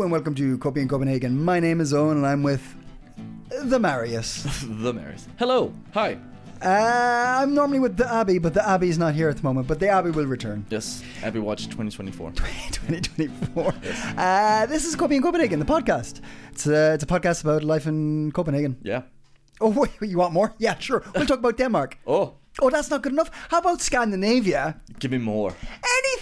Hello and welcome to Coping in Copenhagen. My name is Owen and I'm with the Marius. the Marius. Hello. Hi. Uh, I'm normally with the Abbey, but the Abbey is not here at the moment. But the Abbey will return. Yes. Abbey Watch 2024. 2024. Uh, this is Coping in Copenhagen, the podcast. It's a, it's a podcast about life in Copenhagen. Yeah. Oh, wait, you want more? Yeah, sure. We'll talk about Denmark. Oh, Oh, that's not good enough. How about Scandinavia? give me more.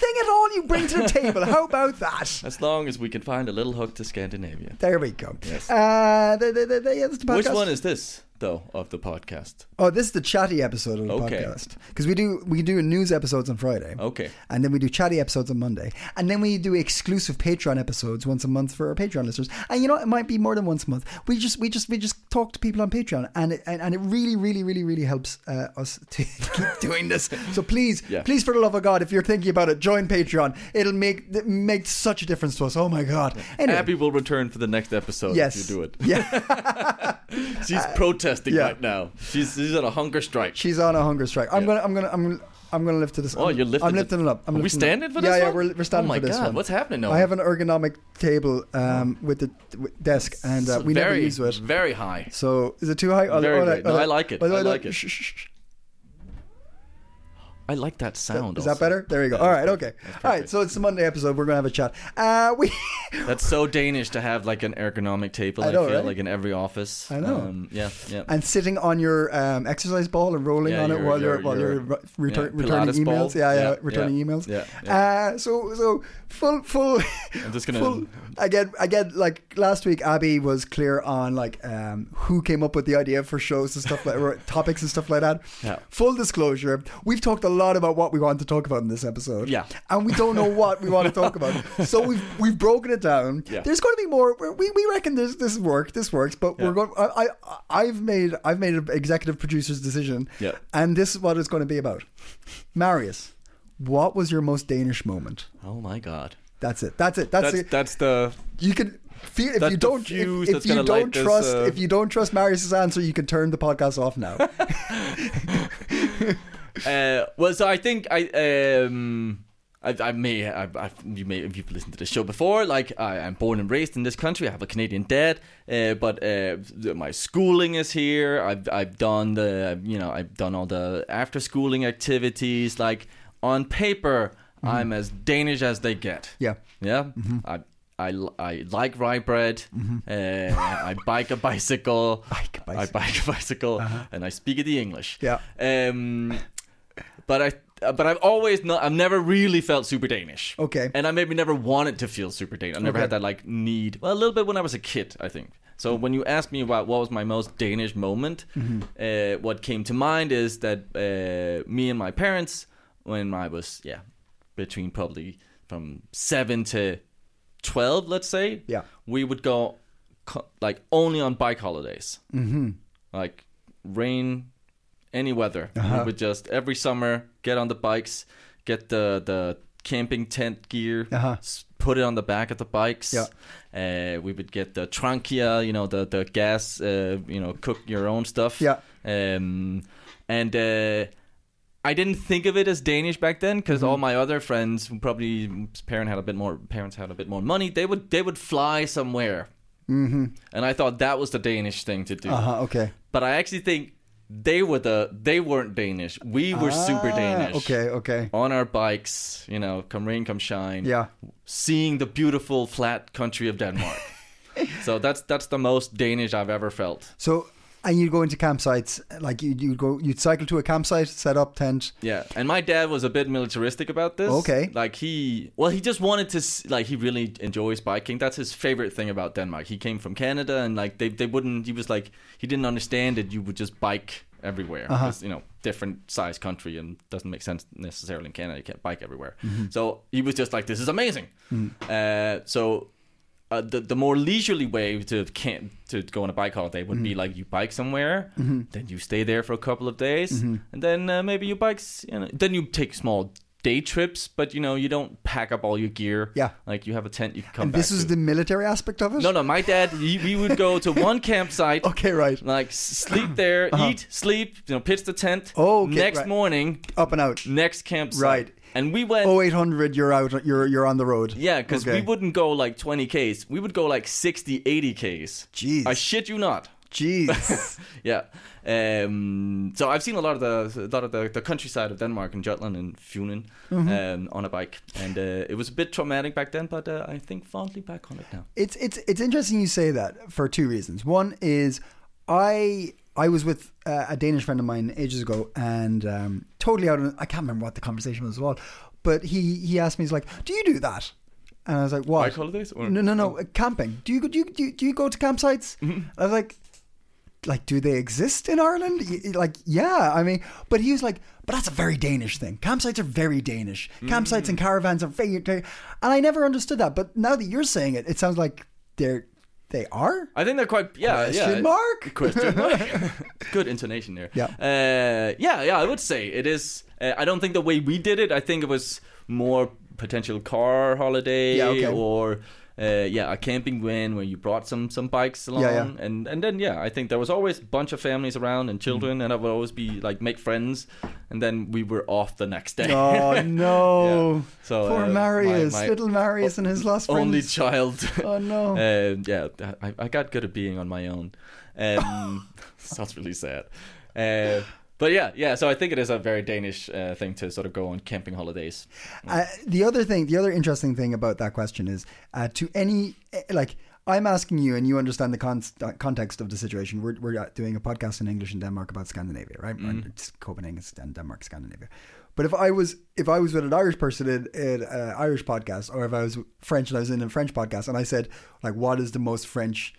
Anything at all you bring to the table. How about that? As long as we can find a little hook to Scandinavia. There we go. Yes. Uh, the, the, the, the, yeah, the. Which one is this, though, of the podcast? Oh, this is the chatty episode of the Okay. podcast because we do we do news episodes on Friday. Okay. and then we do chatty episodes on Monday, and then we do exclusive Patreon episodes once a month for our Patreon listeners. And you know, it might be more than once a month. We just we just we just talk to people on Patreon, and it, and, and it really really really really helps uh, us to keep doing this. So please, Yeah. please, for the love of God, if you're thinking about it, join Patreon. It'll make it make such a difference to us. Oh my God! Anyway, Abby will return for the next episode yes, if you do it. Yeah. She's protesting yeah. right now. She's, she's on a hunger strike. She's on a hunger strike. I'm Yeah. gonna, I'm gonna, I'm, gonna- I'm gonna lift to this. Oh, I'm, you're lifting I'm lifting it up. I'm Are we it standing for yeah, this Yeah, one? we're, we're standing Oh my for this God, one. what's happening now? I have an ergonomic table um, with the with desk, and uh, we never use it. very high. So is it too high? Oh, Very oh. No, I like it. oh, I oh, like it. shh, shh, shh. I like that sound. Is that also. better? There you go. Yeah, All right. Okay. All right. So it's the Monday episode. We're gonna have a chat. Uh, we. That's so Danish to have like an ergonomic table. I I, know, feel right? like in every office. I know. Um, yeah, yeah. and sitting on your um, exercise ball and rolling Yeah, on it while your- you're while your- you're retur- yeah, returning ball. emails. Yeah, yeah, Yeah, returning emails. yeah, Uh, so so full full. I'm just gonna- full, again again like last week. Abby was clear on like um, who came up with the idea for shows and stuff like topics and stuff like that. Yeah. Full disclosure: we've talked a lot about what we want to talk about in this episode. Yeah. and we don't know what we want to talk about. So we've we've broken it down. Yeah. There's going to be more. We, we reckon this this work this works, but we're going. I, I I've made I've made an executive producer's decision. Yeah. and this is what it's going to be about. Marius, what was your most Danish moment? Oh my god. That's it. That's it. That's, That's it. that's the You can feel if you don't if, if you don't light this, trust uh, if you don't trust Marius's answer, you can turn the podcast off now. uh, well. So I think I um. I, I may, I, I, you may, if you've listened to the show before, like I, I'm born and raised in this country. I have a Canadian dad, uh, but uh, my schooling is here. I've, I've done the, you know, I've done all the after schooling activities. Like on paper, I'm as Danish as they get. Yeah. Yeah. I, I, I like rye bread. Uh, I bike a bicycle. Bike a bicycle. I bike a bicycle, and I speak the English. Yeah. Um, but I. uh, But I've always not. I've never really felt super Danish. Okay. And I maybe never wanted to feel super Danish. I've never Okay. had that like need. Well, a little bit when I was a kid, I think. So when you ask me about what was my most Danish moment, Mm-hmm. uh, what came to mind is that uh, me and my parents, when I was yeah, between probably from seven to twelve, let's say, Yeah. we would go co- like only on bike holidays, mm-hmm. like rain, any weather. Uh-huh. We would just every summer get on the bikes, get the the camping tent gear, Uh-huh. put it on the back of the bikes. Yeah. Uh, we would get the Trangia, you know, the the gas, uh, you know, cook your own stuff. Yeah. Um, and uh, I didn't think of it as Danish back then because Mm-hmm. all my other friends, who probably parent had a bit more, parents had a bit more money. They would they would fly somewhere, mm-hmm. and I thought that was the Danish thing to do. Uh huh. Okay. But I actually think they were the they weren't Danish. We were super Ah, Danish. Okay. Okay. On our bikes, you know, come rain, come shine. Yeah. Seeing the beautiful flat country of Denmark. so that's that's the most Danish I've ever felt. So, and you'd go into campsites, like you you go, you'd cycle to a campsite, set up tent. Yeah, and my dad was a bit militaristic about this. Okay. like he, well, he just wanted to, like, he really enjoys biking. That's his favorite thing about Denmark. He came from Canada, and like they, they wouldn't. He was like, he didn't understand that you would just bike everywhere. Uh-huh. 'Cause, You know, different size country and doesn't make sense necessarily in Canada. You can't bike everywhere. Mm-hmm. So he was just like, "This is amazing." Uh, so uh, the the more leisurely way to can to go on a bike holiday would Mm-hmm. be like you bike somewhere, then you stay there for a couple of days, Mm-hmm. and then uh, maybe you bikes. You know, then you take small day trips, but you know you don't pack up all your gear. Yeah. like you have a tent you can come and back this is to. the military aspect of it. no, no. My dad, he, we would go to one campsite. Okay, right. Like sleep there, eat, sleep, you know, pitch the tent. Oh, okay, next right. morning, Up and out. next campsite. Right. And we went. Oh eight hundred. You're out. You're you're on the road. Yeah, because Okay. we wouldn't go like 20 Ks. We would go like 60, 80 Ks. Jeez. I shit you not. Jeez. Yeah. Um, so I've seen a lot of the a lot of the, the countryside of Denmark and Jutland and Funen Mm-hmm. um, on a bike, and uh, it was a bit traumatic back then, but uh, I think fondly back on it now. It's it's it's interesting you say that for two reasons. One is I I was with uh, a Danish friend of mine ages ago, and um, totally out. Of, I can't remember what the conversation was about, but he he asked me, he's like, "Do you do that?" And I was like, "What?" Bike holidays? Or- No, no, no. uh, Camping. Do you go? Do you do you, do you go to campsites? I was like, like, do they exist in Ireland? Like, yeah. I mean, but he was like, but that's a very Danish thing. Campsites are very Danish. Campsites and caravans are very, very, and I never understood that. But now that you're saying it, it sounds like they're they are. I think they're quite yeah Question yeah mark? question mark good intonation there Yeah. uh, yeah yeah I would say it is uh, I don't think the way we did it I think it was more potential car holiday Yeah, okay. or uh, yeah a camping van where you brought some some bikes along Yeah, yeah. and and then yeah I think there was always a bunch of families around and children and I would always be like make friends and then we were off the next day Oh no! Yeah. So, Poor uh, Marius, my- my little Marius, and his lost friends. only child Oh no! um, yeah, I, I got good at being on my own. Um, sounds really sad. Uh, but yeah, yeah. So I think it is a very Danish uh, thing to sort of go on camping holidays. Uh, the other thing, the other interesting thing about that question is uh, to any eh, like I'm asking you, and you understand the con- uh, context of the situation. We're we're uh, doing a podcast in English in Denmark about Scandinavia, right? It's Copenhagen and Denmark, Scandinavia. But if I was if I was with an Irish person in an uh, Irish podcast, or if I was French and I was in a French podcast, and I said like, "What is the most French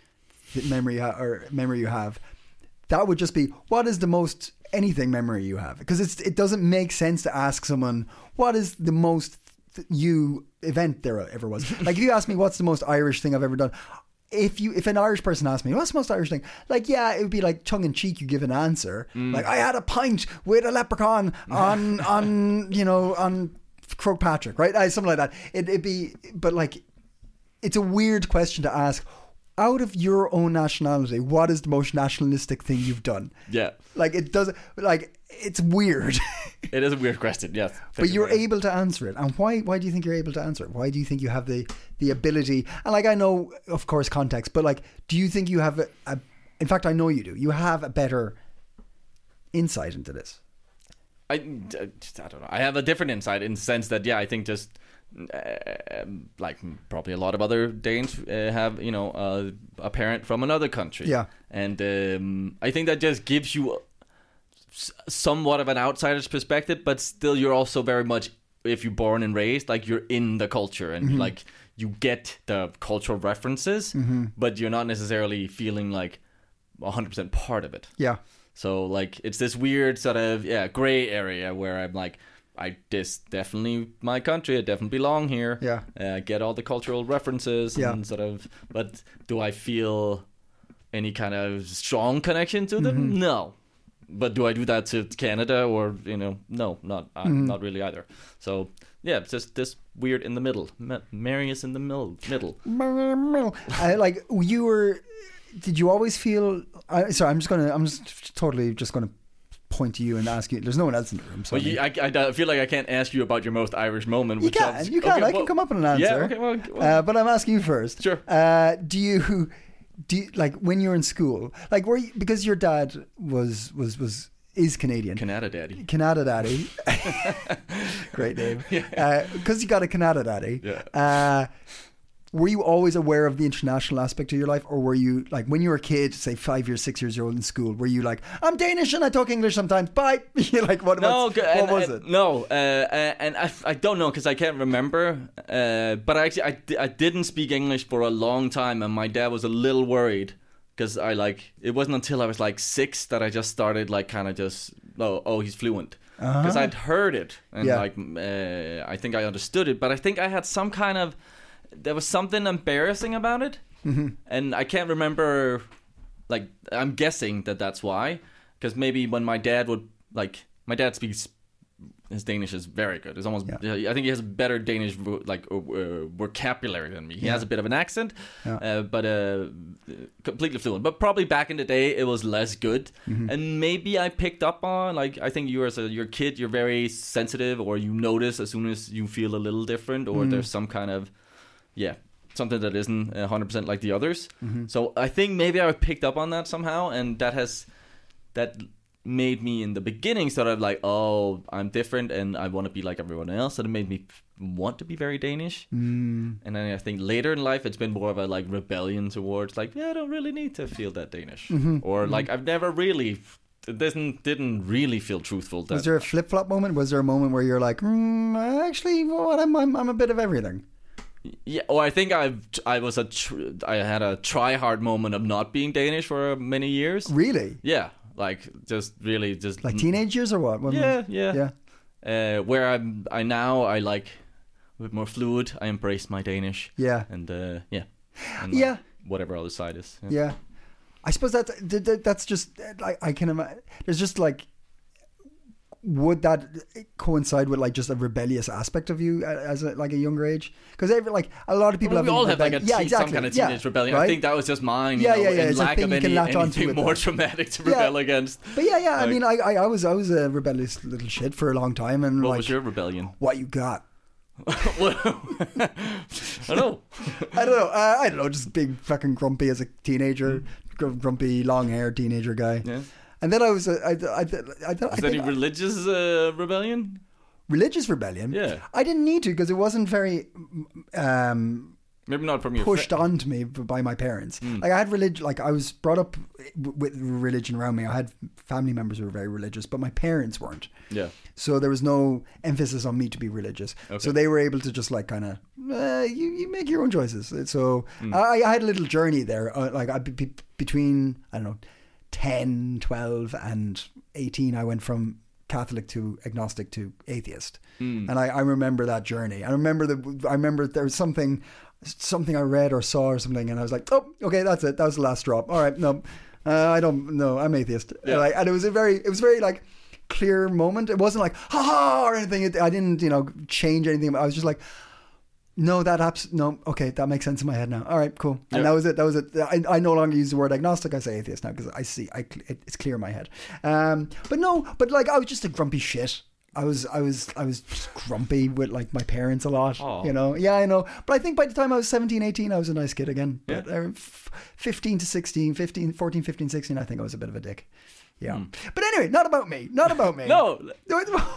memory ha- or memory you have?" that would just be what is the most anything memory you have because it's it doesn't make sense to ask someone what is the most th- you event there ever was? Like if you ask me what's the most irish thing i've ever done? If you if an irish person asked me what's the most irish thing? Like yeah it would be like tongue-in-cheek you give an answer. Mm. Like i had a pint with a leprechaun on on you know on croagh patrick right? I, something like that. It, it'd be but like it's a weird question to ask. Out of your own nationality, what is the most nationalistic thing you've done? Yeah, Like it doesn't like it's weird, it is a weird question. Yes, but you're able to answer it. And why? Why do you think you're able to answer it? Why do you think you have the the ability? And like I know, of course, context, but like, do you think you have a? a in fact, I know you do. You have a better insight into this. I, I don't know. I have a different insight in the sense that yeah, I think just uh, like probably a lot of other Danes uh, have you know uh, a parent from another country. Yeah. and um, I think that just gives you somewhat of an outsider's perspective, but still you're also very much if you're born and raised like you're in the culture and like you get the cultural references, but you're not necessarily feeling like 100% part of it. Yeah, So like it's this weird sort of yeah gray area where I'm like I this definitely my country I definitely belong here Yeah. uh, get all the cultural references Yeah. and sort of but do I feel any kind of strong connection to them Mm-hmm. no but do I do that to Canada or you know no not uh, Mm-hmm. not really either so yeah just this weird in the middle Ma- Marius in the middle middle I, like you were. Did you always feel? I, sorry, I'm just gonna. I'm just totally just gonna point to you and ask you. There's no one else in the room. So Well, you, I, I, I feel like I can't ask you about your most Irish moment. You can, sounds- you can. okay, I can come up with an answer. Yeah, okay, well, well Uh, but I'm asking you first. Sure. Uh, do you, do you, like when you're in school, like were you, because your dad was was was is Canadian. Canada Daddy. Canada Daddy. Great name. Because you got a Canada Daddy. Yeah. Were you always aware of the international aspect of your life, or were you like when you were a kid, say five years, six years old in school, were you like, I'm Danish and I talk English sometimes. Bye. You're like, what? No, what and- was it? No, uh, and I, I don't know because I can't remember. Uh, but I actually I, I didn't speak English for a long time, and my dad was a little worried because I like it wasn't until I was like six that I just started like kind of just oh, oh he's fluent because I'd heard it and Yeah. like uh, I think I understood it, but I think I had some kind of there was something embarrassing about it, Mm-hmm. and I can't remember. Like I'm guessing that that's why, because maybe when my dad would like my dad speaks. His Danish is very good. It's almost. I think he has a better Danish like uh, uh, vocabulary than me. He has a bit of an accent, uh, but uh, completely fluent. But probably back in the day, it was less good. And maybe I picked up on like I think you as a your kid, you're very sensitive, or you notice as soon as you feel a little different, or there's some kind of yeah something that isn't uh, 100% like the others. So I think maybe I picked up on that somehow, and that has that made me in the beginning sort of like, oh, I'm different and I want to be like everyone else. And it made me want to be very Danish. Mm. And then I think later in life, it's been more of a like rebellion towards like, yeah, I don't really need to feel that Danish, or like I've never really. Didn't didn't really feel truthful. That Was there a flip flop moment? Was there a moment where you're like, mm, actually, what? I'm, I'm I'm a bit of everything. Yeah, or I think I've I was a tr- I had a try hard moment of not being Danish for many years. Really? Yeah, like just really just Like teenage years or what? When- Yeah, yeah, yeah. Uh, where I'm I now I like a bit more fluid. I embrace my Danish. Yeah. and uh, yeah, and Yeah. whatever other side is. Yeah, I suppose that- that's just like I can imagine. There's just like, would that coincide with like just a rebellious aspect of you as a, like a younger age? Because every like a lot of people Well, have we all have like a rebellion- yeah, exactly. some kind of yeah, teenage rebellion. I think that was just mine. Yeah, you yeah, know, yeah, In it's lack of any, anything more that. traumatic to Yeah. rebel against. But yeah, yeah. I mean, I, I, I was I was a rebellious little shit for a long time, and What like, was your rebellion? what you got? I don't know. I don't know. Uh, I don't know. Just being fucking grumpy as a teenager, gr- grumpy, long haired teenager guy. Yeah. And then I was, uh, I, I, I, I, I, I Is there any religious uh, rebellion? religious rebellion. Yeah. I didn't need to because it wasn't very um, Maybe not from your pushed on to me by my parents. Hmm. Like I had religion, like I was brought up with religion around me. I had family members who were very religious, but my parents weren't. Yeah. So there was no emphasis on me to be religious. Okay. So they were able to just like kind of uh, you you make your own choices. So Hmm. I, I had a little journey there. Uh, like I be, be, between I don't know 10, 12 and 18 I went from Catholic to agnostic to atheist. And I, I remember that journey. I remember that I remember there was something something I read or saw or something and I was like, "Oh, okay, that's it. That was the last drop. All right, no. Uh, I don't know. I'm atheist." Yeah. Like, and it was a very it was very like clear moment. It wasn't like ha ha or anything. It, I didn't, you know, change anything. I was just like, no, that abs- no, okay, that makes sense in my head now. All right, cool. And Yeah. that was it. That was it. I, I no longer use the word agnostic. I say atheist now because I see, I it, it's clear in my head. Um, but no, but like I was just a grumpy shit. I was, I was, I was just grumpy with like my parents a lot. Aw. You know, yeah, I know. But I think by the time I was 17, 18, I was a nice kid again. But uh, f- 15 to 16, 15, 14, 15, 16, I think I was a bit of a dick. Yeah. But anyway, not about me. Not about me. No,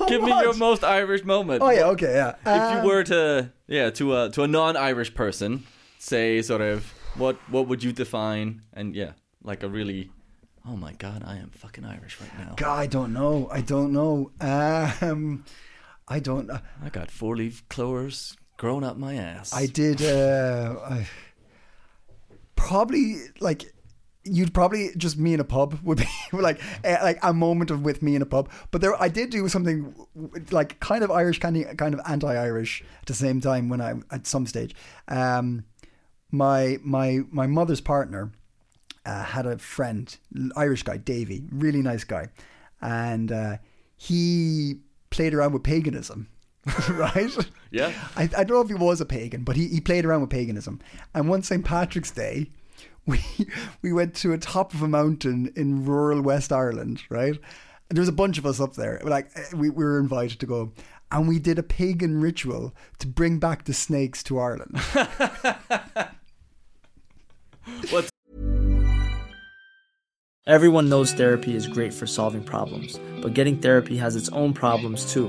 give me your most Irish moment. Oh yeah. Okay. Yeah. if Um, you were to yeah to a to a non-Irish person, say sort of what what would you define and yeah like a really oh my god I am fucking Irish right now. God, I don't know. I don't know. Um, I don't. I got four leaf clovers growing up my ass. I did. Uh, I, probably like you'd probably just me in a pub would be like uh, like a moment of with me in a pub. But there, I did do something like kind of Irish, kind of kind of anti-Irish at the same time when I at some stage. Um, my my my mother's partner uh, had a friend, Irish guy, Davy, really nice guy, and uh, he played around with paganism, right? Yeah. I, I don't know if he was a pagan, but he, he played around with paganism. And one St. Patrick's Day, we we went to a top of a mountain in rural West Ireland, right? And there was a bunch of us up there. Like eh, we, we were invited to go. And we did a pagan ritual to bring back the snakes to Ireland. What's Everyone knows therapy is great for solving problems, but getting therapy has its own problems too,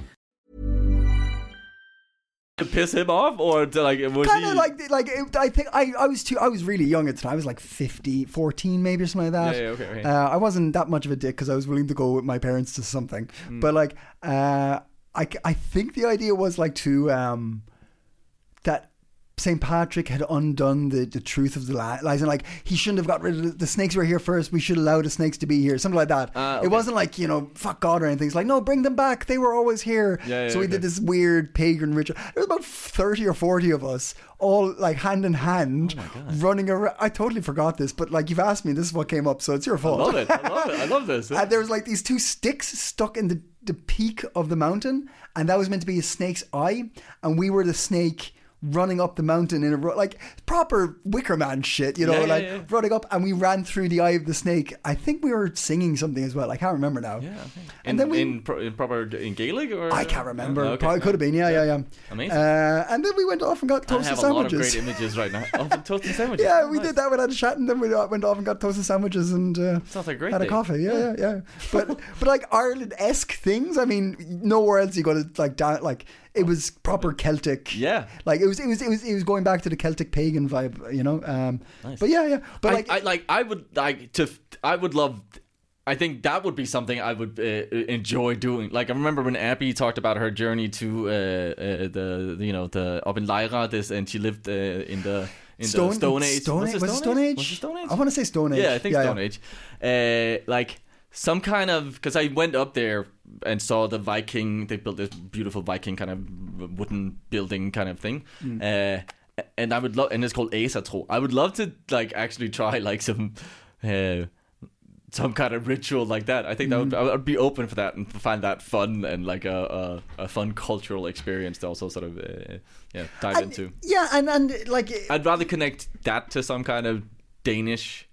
piss him off, or to, like it was kind he of like like it, I think I, I was too I was really young at the time. I was like 50, 14 maybe or something like that. Yeah, yeah, okay, okay. Uh, I wasn't that much of a dick because I was willing to go with my parents to something. Hmm. But like, uh, I I think the idea was like to um that. St. Patrick had undone the, the truth of the lies, and like he shouldn't have got rid of the, the snakes. Were here first. We should allow the snakes to be here. Something like that. Ah, okay. It wasn't like you know fuck God or anything. It's like no, bring them back. They were always here. Yeah, yeah, so we okay. did this weird pagan ritual. There was about thirty or forty of us, all like hand in hand, Oh running around. I totally forgot this, but like you've asked me, this is what came up, so it's your I fault. love it. I love it. I love this. and there was like these two sticks stuck in the, the peak of the mountain, and that was meant to be a snake's eye, and we were the snake running up the mountain in a ro- like proper Wicker Man shit, you know, Yeah, yeah, like yeah. running up, and we ran through the eye of the snake. I think we were singing something as well. I can't remember now. Yeah. And in, then we- in, pro- in proper in Gaelic or I can't remember. Okay, Probably yeah. could have been. Yeah, yeah, yeah. Amazing. Uh, and then we went off and got toasted have a lot of sandwiches. great images right now. Oh, toasted sandwiches. Yeah, Oh, we nice. did that. We had a chat, and then we went off and got toasted sandwiches and uh, Sounds like great had a day. coffee. Yeah, yeah, yeah. But but like Ireland esque things. I mean, nowhere else you go to like down like it was proper Celtic. Yeah. like it was it was it was it was going back to the Celtic pagan vibe. You know. Um, Nice. But yeah, yeah. But I, like I like I would like to I would love I think that would be something I would uh, enjoy doing. Like I remember when Abby talked about her journey to uh, uh, the you know the up in Lejre this and she lived uh, in the in Stone, the Stone Age. Stone, Was Age? it Was it Stone Age? Was it Stone Age? I want to say Stone Age. Yeah, I think Stone Age. Uh, like some kind of because I went up there and saw the Viking. They built this beautiful Viking kind of wooden building kind of thing. Mm. Uh, and I would love, and it's called Asatro. I would love to like actually try like some. Uh, some kind of ritual like that. I think that would I would be open for that and find that fun and like a a, a fun cultural experience to also sort of uh, yeah dive And- into. Yeah, and and like I'd rather connect that to some kind of Danish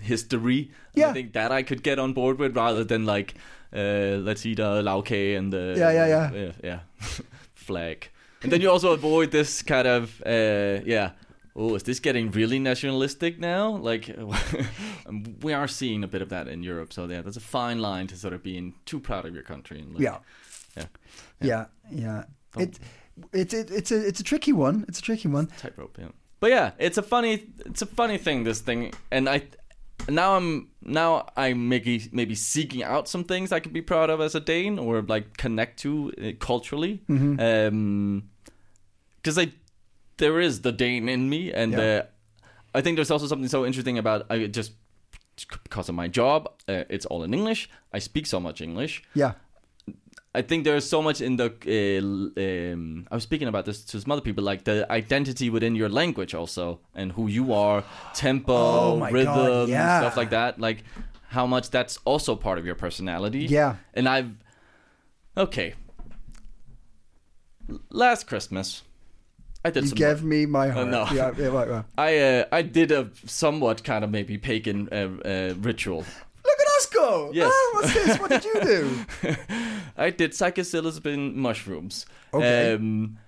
history. Yeah. I think that I could get on board with rather than like uh, let's eat a lagkage and the Yeah, yeah, yeah. yeah, yeah. flag. And then you also avoid this kind of uh, yeah. Oh, is this getting really nationalistic now? Like, um, we are seeing a bit of that in Europe. So yeah, there's a fine line to sort of being too proud of your country. And like, yeah, yeah, yeah, yeah. It, it's it, it's a it's a tricky one. It's a tricky one. tightrope yeah but yeah it's a funny it's a funny thing this thing and i now i'm now i'm maybe maybe seeking out some things i could be proud of as a dane or like connect to uh, culturally Mm-hmm. um because i there is the dane in me and Yeah. uh, i think there's also something so interesting about i just because of my job uh, it's all in english i speak so much english Yeah, I think there's so much in the. Uh, um, I was speaking about this to some other people, like the identity within your language, also, and who you are, tempo, Oh rhythm, yeah. stuff like that. Like how much that's also part of your personality. Yeah. And I've. Okay. Last Christmas, I did you gave me my heart. no. Yeah, yeah, right, right. I uh, I did a somewhat kind of maybe pagan uh, uh, ritual. Look at us go! Yes. Ah, what's this? What did you do? I did psilocybin mushrooms. Okay. Um,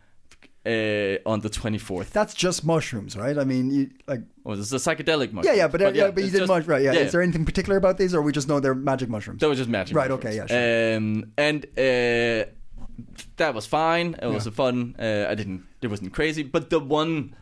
uh, on the 24th. That's just mushrooms, right? I mean, you like Oh, this is a psychedelic mushroom. yeah, yeah, but, uh, yeah, but you did much, right? Yeah. yeah. Is there anything particular about these, or we just know they're magic mushrooms? That was just magic. Right, mushrooms. okay, yeah, Um, and uh, that was fine. It was Yeah. a fun. Uh, I didn't. It wasn't crazy. But the one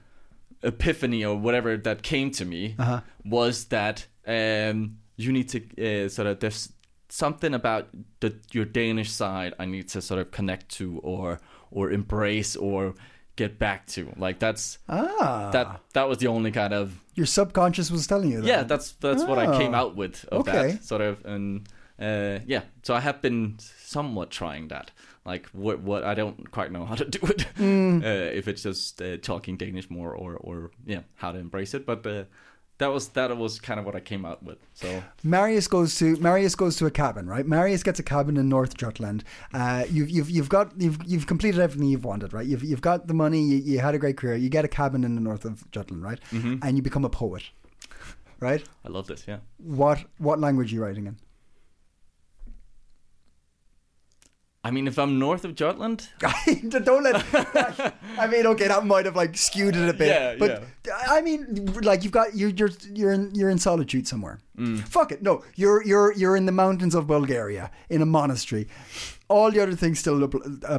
epiphany or whatever that came to me Uh-huh. was that um, you need to uh, sort of there's something about the your Danish side I need to sort of connect to or or embrace or get back to. Like that's Ah, that that was the only kind of your subconscious was telling you that. yeah that's that's what I came Oh. out with of Okay. that sort of and uh, yeah so I have been somewhat trying that like what what I don't quite know how to do it Mm. uh, if it's just uh, talking Danish more or or yeah how to embrace it but uh, that was that was kind of what I came out with so Marius goes to Marius goes to a cabin, right? Marius gets a cabin in North Jutland. Uh, you've you've you've got you've you've completed everything you've wanted, right? You've you've got the money. You, you had a great career. You get a cabin in the north of Jutland, right? Mm-hmm. And you become a poet, right? I love this yeah What what language are you writing in? I mean if I'm north of Jutland Don't let. I mean, okay, that might have like skewed it a bit, Yeah, but I mean, like you've got you, you're you're in you're in solitude somewhere. Mm. Fuck it, no, you're you're you're in the mountains of Bulgaria in a monastery. All the other things still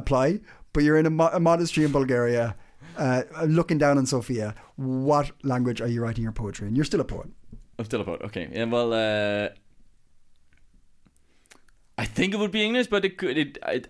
apply, but you're in a, mo- a monastery in Bulgaria, uh, looking down on Sofia. What language are you writing your poetry in? You're still a poet. I'm still a poet. Okay. Yeah. Well, uh, I think it would be English, but it could. It. I,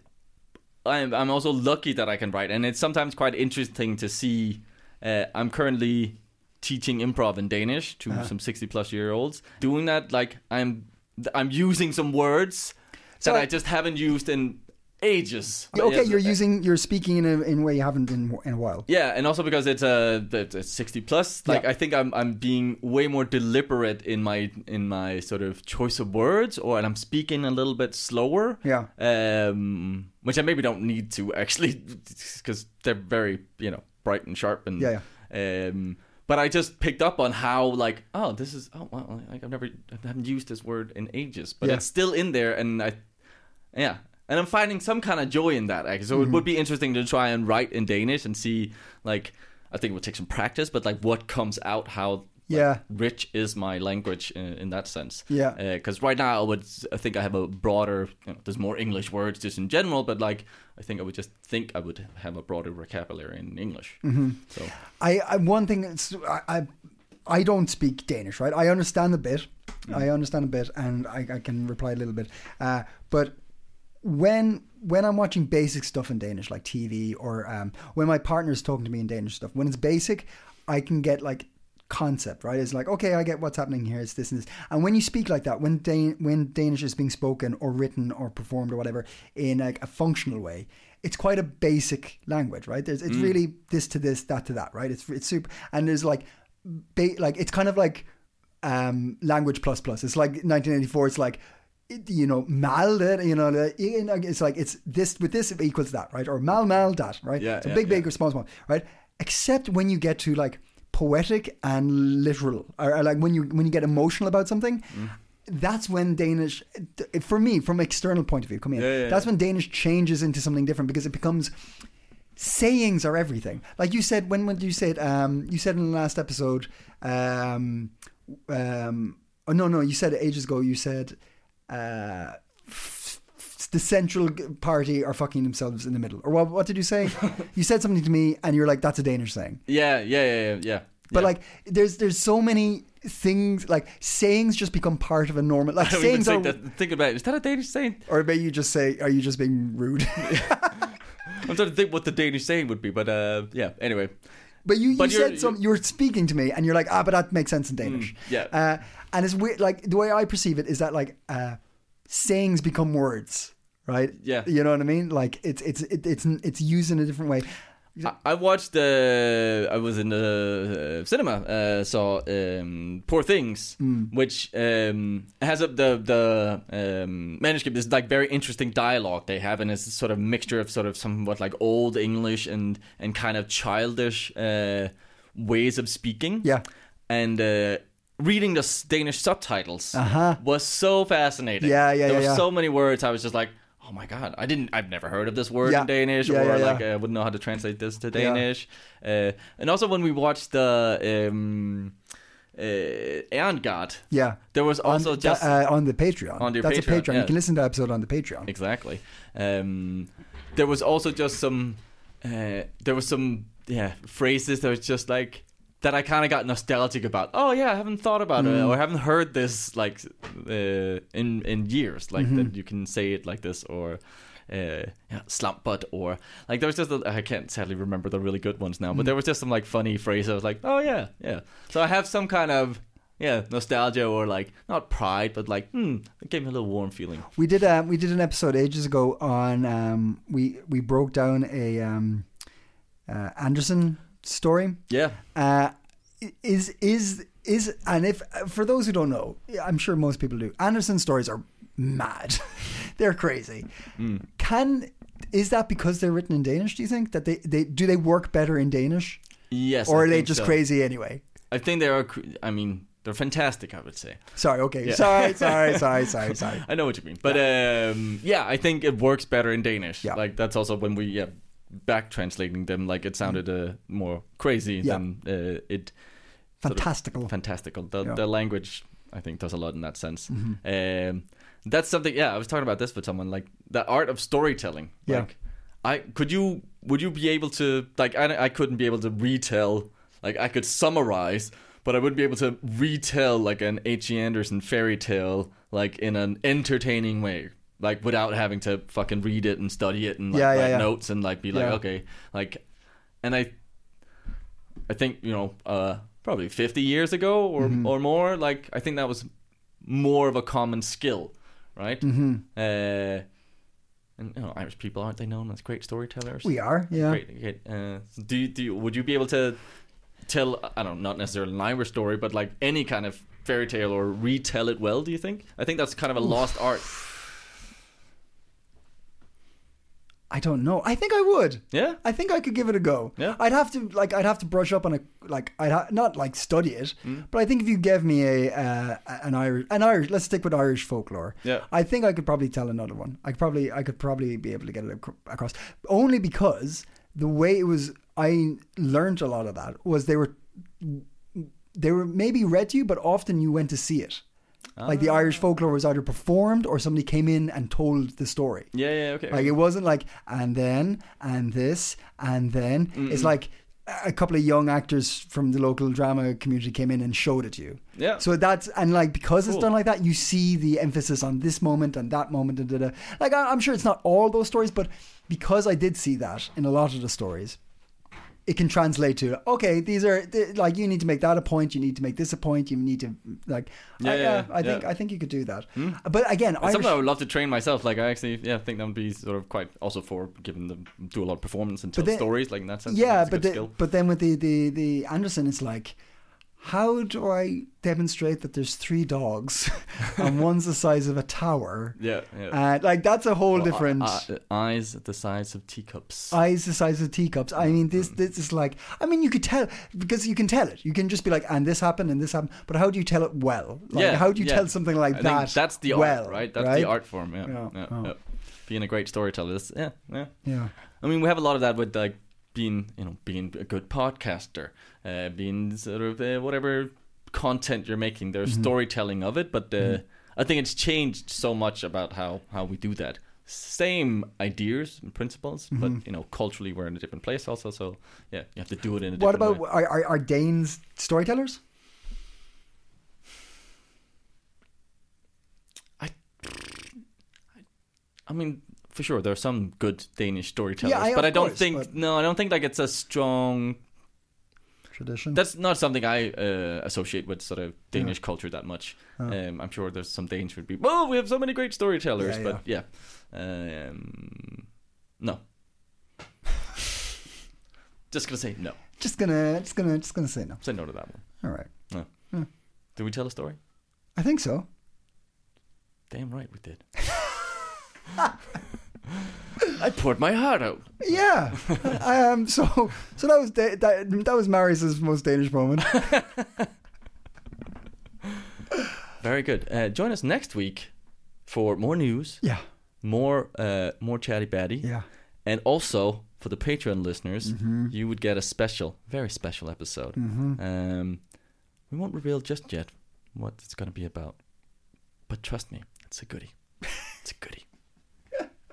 I'm. I'm also lucky that I can write, and it's sometimes quite interesting to see. Uh, I'm currently teaching improv in Danish to Uh-huh. some 60 plus year olds. Doing that, like I'm. I'm using some words So that I- I just haven't used in ages. Okay, Yes, you're using you're speaking in a in a way you haven't in in a while. Yeah, and also because it's a it's 60 plus, like Yeah. I think I'm I'm being way more deliberate in my in my sort of choice of words, or and I'm speaking a little bit slower. Yeah. Um, which I maybe don't need to actually, because they're very you know bright and sharp and Yeah, Um, but I just picked up on how like oh this is oh well like I've never I haven't used this word in ages, but Yeah. it's still in there, and I yeah. And I'm finding some kind of joy in that. Actually. So Mm-hmm. it would be interesting to try and write in Danish and see, like, I think it would take some practice, but like what comes out, how like, Yeah. rich is my language in, in that sense. Yeah. Because right now I would, I think I have a broader, you know, there's more English words just in general, but like, I think I would just think I would have a broader vocabulary in English. Mm-hmm. So I, I one thing is I, I I don't speak Danish, right? I understand a bit. I understand a bit, and I, I can reply a little bit. Uh, but when when I'm watching basic stuff in Danish, like TV, or um, when my partner is talking to me in Danish stuff, when it's basic, I can get like concept, right? It's like, okay, I get what's happening here. It's this and this. And when you speak like that, when Dan- when Danish is being spoken or written or performed or whatever in like a functional way, it's quite a basic language, right? There's, it's really this to this, that to that, right? It's it's super, and there's like, ba- like it's kind of like um, language plus plus. It's like 1984. It's like you know mal that you know the- you know, it's like it's this with this equals that right or mal mal that right Yeah, so yeah, big big yeah. or small small right except when you get to like poetic and literal or, or like when you when you get emotional about something Mm. that's when Danish for me from external point of view coming in Yeah, that's when Danish changes into something different because it becomes sayings are everything. Like you said, when when you said um, you said in the last episode, um, um, oh no no, you said ages ago. You said uh, f- f- the central party are fucking themselves in the middle, or what? What did you say? you said something to me, and you're like, "That's a Danish saying." yeah, yeah, yeah, yeah, yeah. But yeah. like, there's there's so many things like sayings just become part of a normal like sayings are. think, that, think about it. Is that a Danish saying? Or may you just say, "Are you just being rude?" I'm trying to think what the Danish saying would be, but uh, yeah. Anyway, But you, you But you're- said some. You were speaking to me, and you're like, ah, but that makes sense in Danish. Mm, yeah. Uh, and it's weird. Like the way I perceive it is that like uh, sayings become words, right? Yeah. You know what I mean? Like it's it's it, it's it's used in a different way. I, watched. Uh, I was in the uh, cinema. Uh, saw um, Poor Things, which um, has a, the the um, manuscript is like very interesting dialogue they have, and it's a sort of mixture of sort of somewhat like old English and and kind of childish uh, ways of speaking. Yeah. and. Reading the Danish subtitles Uh-huh. was so fascinating. Yeah, yeah, There yeah, were yeah. so many words. I was just like, "Oh my god! I didn't. I've never heard of this word Yeah. in Danish, Yeah, or like I wouldn't know how to translate this to. Danish. Uh, and also when we watched the um, uh, Ehrengard, Yeah. there was also on, just uh, on the Patreon. On That's a Patreon, Patreon. yeah. You can listen to the episode on the Patreon. exactly. Um, there was also just some. Uh, there was some yeah phrases that was just like that I kind of got nostalgic about. Oh yeah, I haven't thought about Mm. it, or I haven't heard this like uh, in in years. Like Mm-hmm. that you can say it like this, or uh, yeah, slump butt, or like there was just a, I can't sadly remember the really good ones now, but there was just some like funny phrases. I was like, oh yeah, yeah. So I have some kind of yeah nostalgia or like not pride, but like hmm, it gave me a little warm feeling. We did um, we did an episode ages ago on um, we we broke down a um, uh, Andersen story. Yeah. Uh, is is is and if for those who don't know, I'm sure most people do. Andersen stories are mad. They're crazy. Can is that because they're written in Danish? Do you think that they, they do they work better in Danish, Yes. or I are they just so. crazy anyway? I think they are. I mean, they're fantastic. I would say. Sorry, okay, Yeah. sorry, sorry, sorry, sorry, sorry. I know what you mean, but um, yeah, I think it works better in Danish. Yeah. Like that's also when we yeah back translating them, like it sounded uh, more crazy Yeah. than uh, it sort of Fantastical. fantastical. The, Yeah. Mm-hmm. the language, I think, does a lot in that sense. Um, that's something. Yeah, I was talking about this with someone. Like the art of storytelling. Yeah. Like, I could you would you be able to like I I couldn't be able to retell like I could summarize, but I wouldn't be able to retell like an H.C. Andersen fairy tale like in an entertaining way. Like without having to fucking read it and study it and like, Yeah, yeah, write yeah. notes and like be like okay like and I I think you know uh probably 50 years ago or Mm-hmm. or more like I think that was more of a common skill right Mm-hmm. uh and you know Irish people aren't they known as great storytellers We are, yeah. great, great uh do you, do you, would you be able to tell I don't know not necessarily an Irish story but like any kind of fairy tale or retell it well do you think I think that's kind of a lost art I don't know. I think I would. yeah I think I could give it a go. Yeah. I'd have to like I'd have to brush up on a like I'd ha- not like study it, Mm. but I think if you gave me a uh, an Irish an Irish let's stick with Irish folklore. Yeah. I think I could probably tell another one. I could probably I could probably be able to get it ac- across only because the way it was I learned a lot of that was they were they were maybe read to you, but often you went to see it. Like the Irish folklore was either performed or somebody came in and told the story. yeah yeah okay Like it wasn't like and then and this and then. It's like a couple of young actors from the local drama community came in and showed it to you. Yeah. So that's and like because it's done like that, you see the emphasis on this moment and that moment and da, da. like I- I'm sure it's not all those stories, but because I did see that in a lot of the stories. It can translate to okay. These are like you need to make that a point. You need to make this a point. You need to like. Yeah, I, yeah, I think yeah. I think you could do that. Hmm? But again, Irish, something I would love to train myself. Like I actually, yeah, think that would be sort of quite also for giving them do a lot of performance and tell then- stories like in that sense. yeah, but the, but then with the, the the Andersen, it's like, how do I demonstrate that there's three dogs and one's the size of a tower? yeah, yeah. Uh, like that's a whole Well, different. uh, uh, eyes the size of teacups. Eyes the size of teacups. I mean, this this is like. I mean, you could tell because you can tell it. You can just be like, and this happened, and this happened. But how do you tell it well? Like, yeah, How do you yeah. tell something like I that? think that's the well, art, right? That's right? the art form. Yeah, Yeah, yeah, oh. yeah. Being a great storyteller. Is, yeah, yeah. Yeah. I mean, we have a lot of that with like being, you know, being a good podcaster, uh, being sort of uh, whatever content you're making. There's Mm-hmm. storytelling of it, but uh, I think it's changed so much about how how we do that. Same ideas and principles, but Mm-hmm. you know, culturally we're in a different place also. So yeah, you have to do it in a What different about way. are, are, are Danes storytellers? I I mean, for sure, there are some good Danish storytellers, Yeah, I- but I don't course, think but- no, I don't think like it's a strong Tradition. That's not something I uh, associate with sort of Danish culture that much. Oh. Um, I'm sure there's some Danes who'd be, oh, we have so many great storytellers, Yeah, but yeah, Um, no. just gonna say no. just gonna just gonna just gonna say no. Say no to that one. All right. No. Did we tell a story? I think so. Damn right we did. I poured my heart out. Yeah. um. So so that was da- that, that was Marius's most Danish moment. Very good. Uh, join us next week for more news, Yeah. more uh, more chatty batty, Yeah. and also for the Patreon listeners, you would get a special, very special episode. Um, we won't reveal just yet what it's going to be about, but trust me, it's a goodie. It's a goodie.